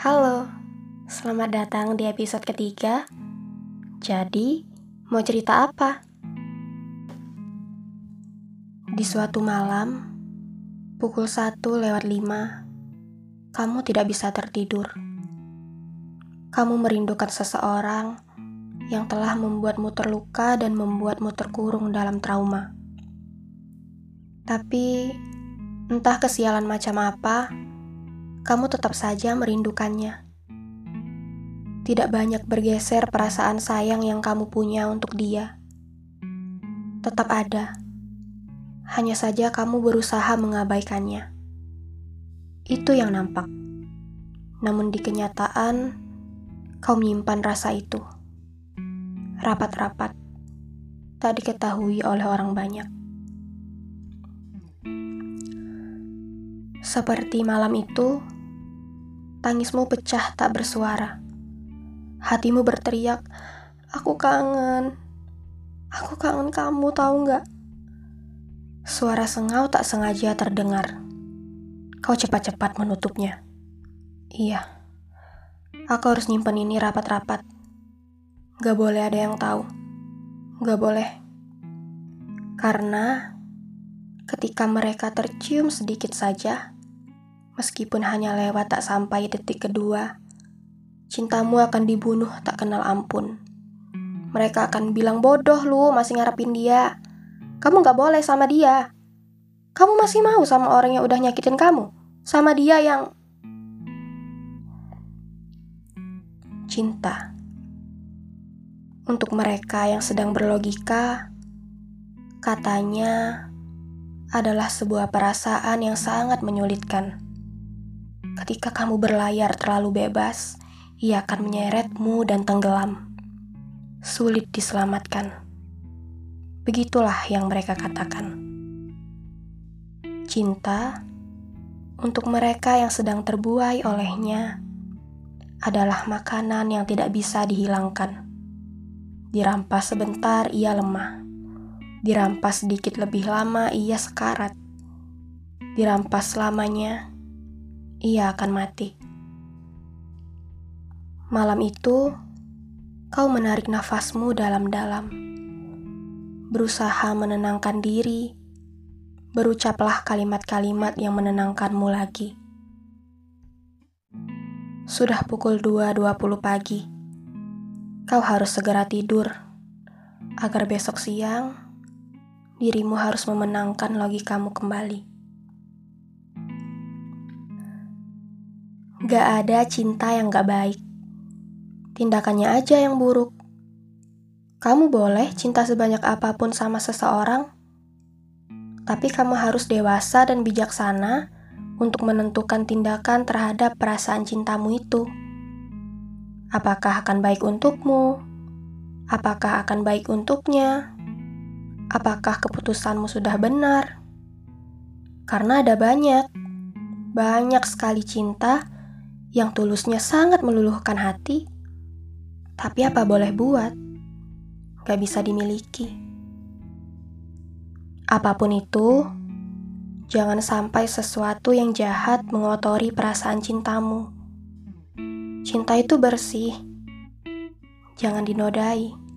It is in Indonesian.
Halo, selamat datang di episode ketiga. Jadi, mau cerita apa? Di suatu malam, pukul 1 lewat 5, kamu tidak bisa tertidur. Kamu merindukan seseorang yang telah membuatmu terluka dan membuatmu terkurung dalam trauma. Tapi, entah kesialan macam apa, kamu tetap saja merindukannya. Tidak banyak bergeser perasaan sayang yang kamu punya untuk dia. Tetap ada. Hanya saja kamu berusaha mengabaikannya. Itu yang nampak. Namun di kenyataan, kau menyimpan rasa itu. Rapat-rapat. Tak diketahui oleh orang banyak. Seperti malam itu, tangismu pecah tak bersuara. Hatimu berteriak, aku kangen. Aku kangen kamu, tahu nggak? Suara sengau tak sengaja terdengar. Kau cepat-cepat menutupnya. Iya, aku harus nyimpen ini rapat-rapat. Gak boleh ada yang tahu. Gak boleh. Karena ketika mereka tercium sedikit saja, meskipun hanya lewat tak sampai detik kedua, cintamu akan dibunuh tak kenal ampun. Mereka akan bilang bodoh lu masih ngarepin dia. Kamu gak boleh sama dia. Kamu masih mau sama orang yang udah nyakitin kamu. Sama dia yang... Cinta. Untuk mereka yang sedang berlogika, katanya adalah sebuah perasaan yang sangat menyulitkan. Ketika kamu berlayar terlalu bebas, ia akan menyeretmu dan tenggelam. Sulit diselamatkan. Begitulah yang mereka katakan. Cinta untuk mereka yang sedang terbuai olehnya adalah makanan yang tidak bisa dihilangkan. Dirampas sebentar, ia lemah Dirampas sedikit lebih lama, ia sekarat. Dirampas selamanya, ia akan mati. Malam itu, kau menarik nafasmu dalam-dalam, berusaha menenangkan diri. Berucaplah kalimat-kalimat yang menenangkanmu lagi. Sudah pukul 2.20 pagi. Kau harus segera tidur agar besok siang dirimu harus memenangkan logikamu kembali. Gak ada cinta yang gak baik. Tindakannya aja yang buruk. Kamu boleh cinta sebanyak apa pun sama seseorang, tapi kamu harus dewasa dan bijaksana untuk menentukan tindakan terhadap perasaan cintamu itu. Apakah akan baik untukmu? Apakah akan baik untuknya? apakah keputusanmu sudah benar? Karena ada banyak, banyak sekali cinta yang tulusnya sangat meluluhkan hati, tapi apa boleh buat, gak bisa dimiliki. Apa pun itu, jangan sampai sesuatu yang jahat mengotori perasaan cintamu. Cinta itu bersih, jangan dinodai.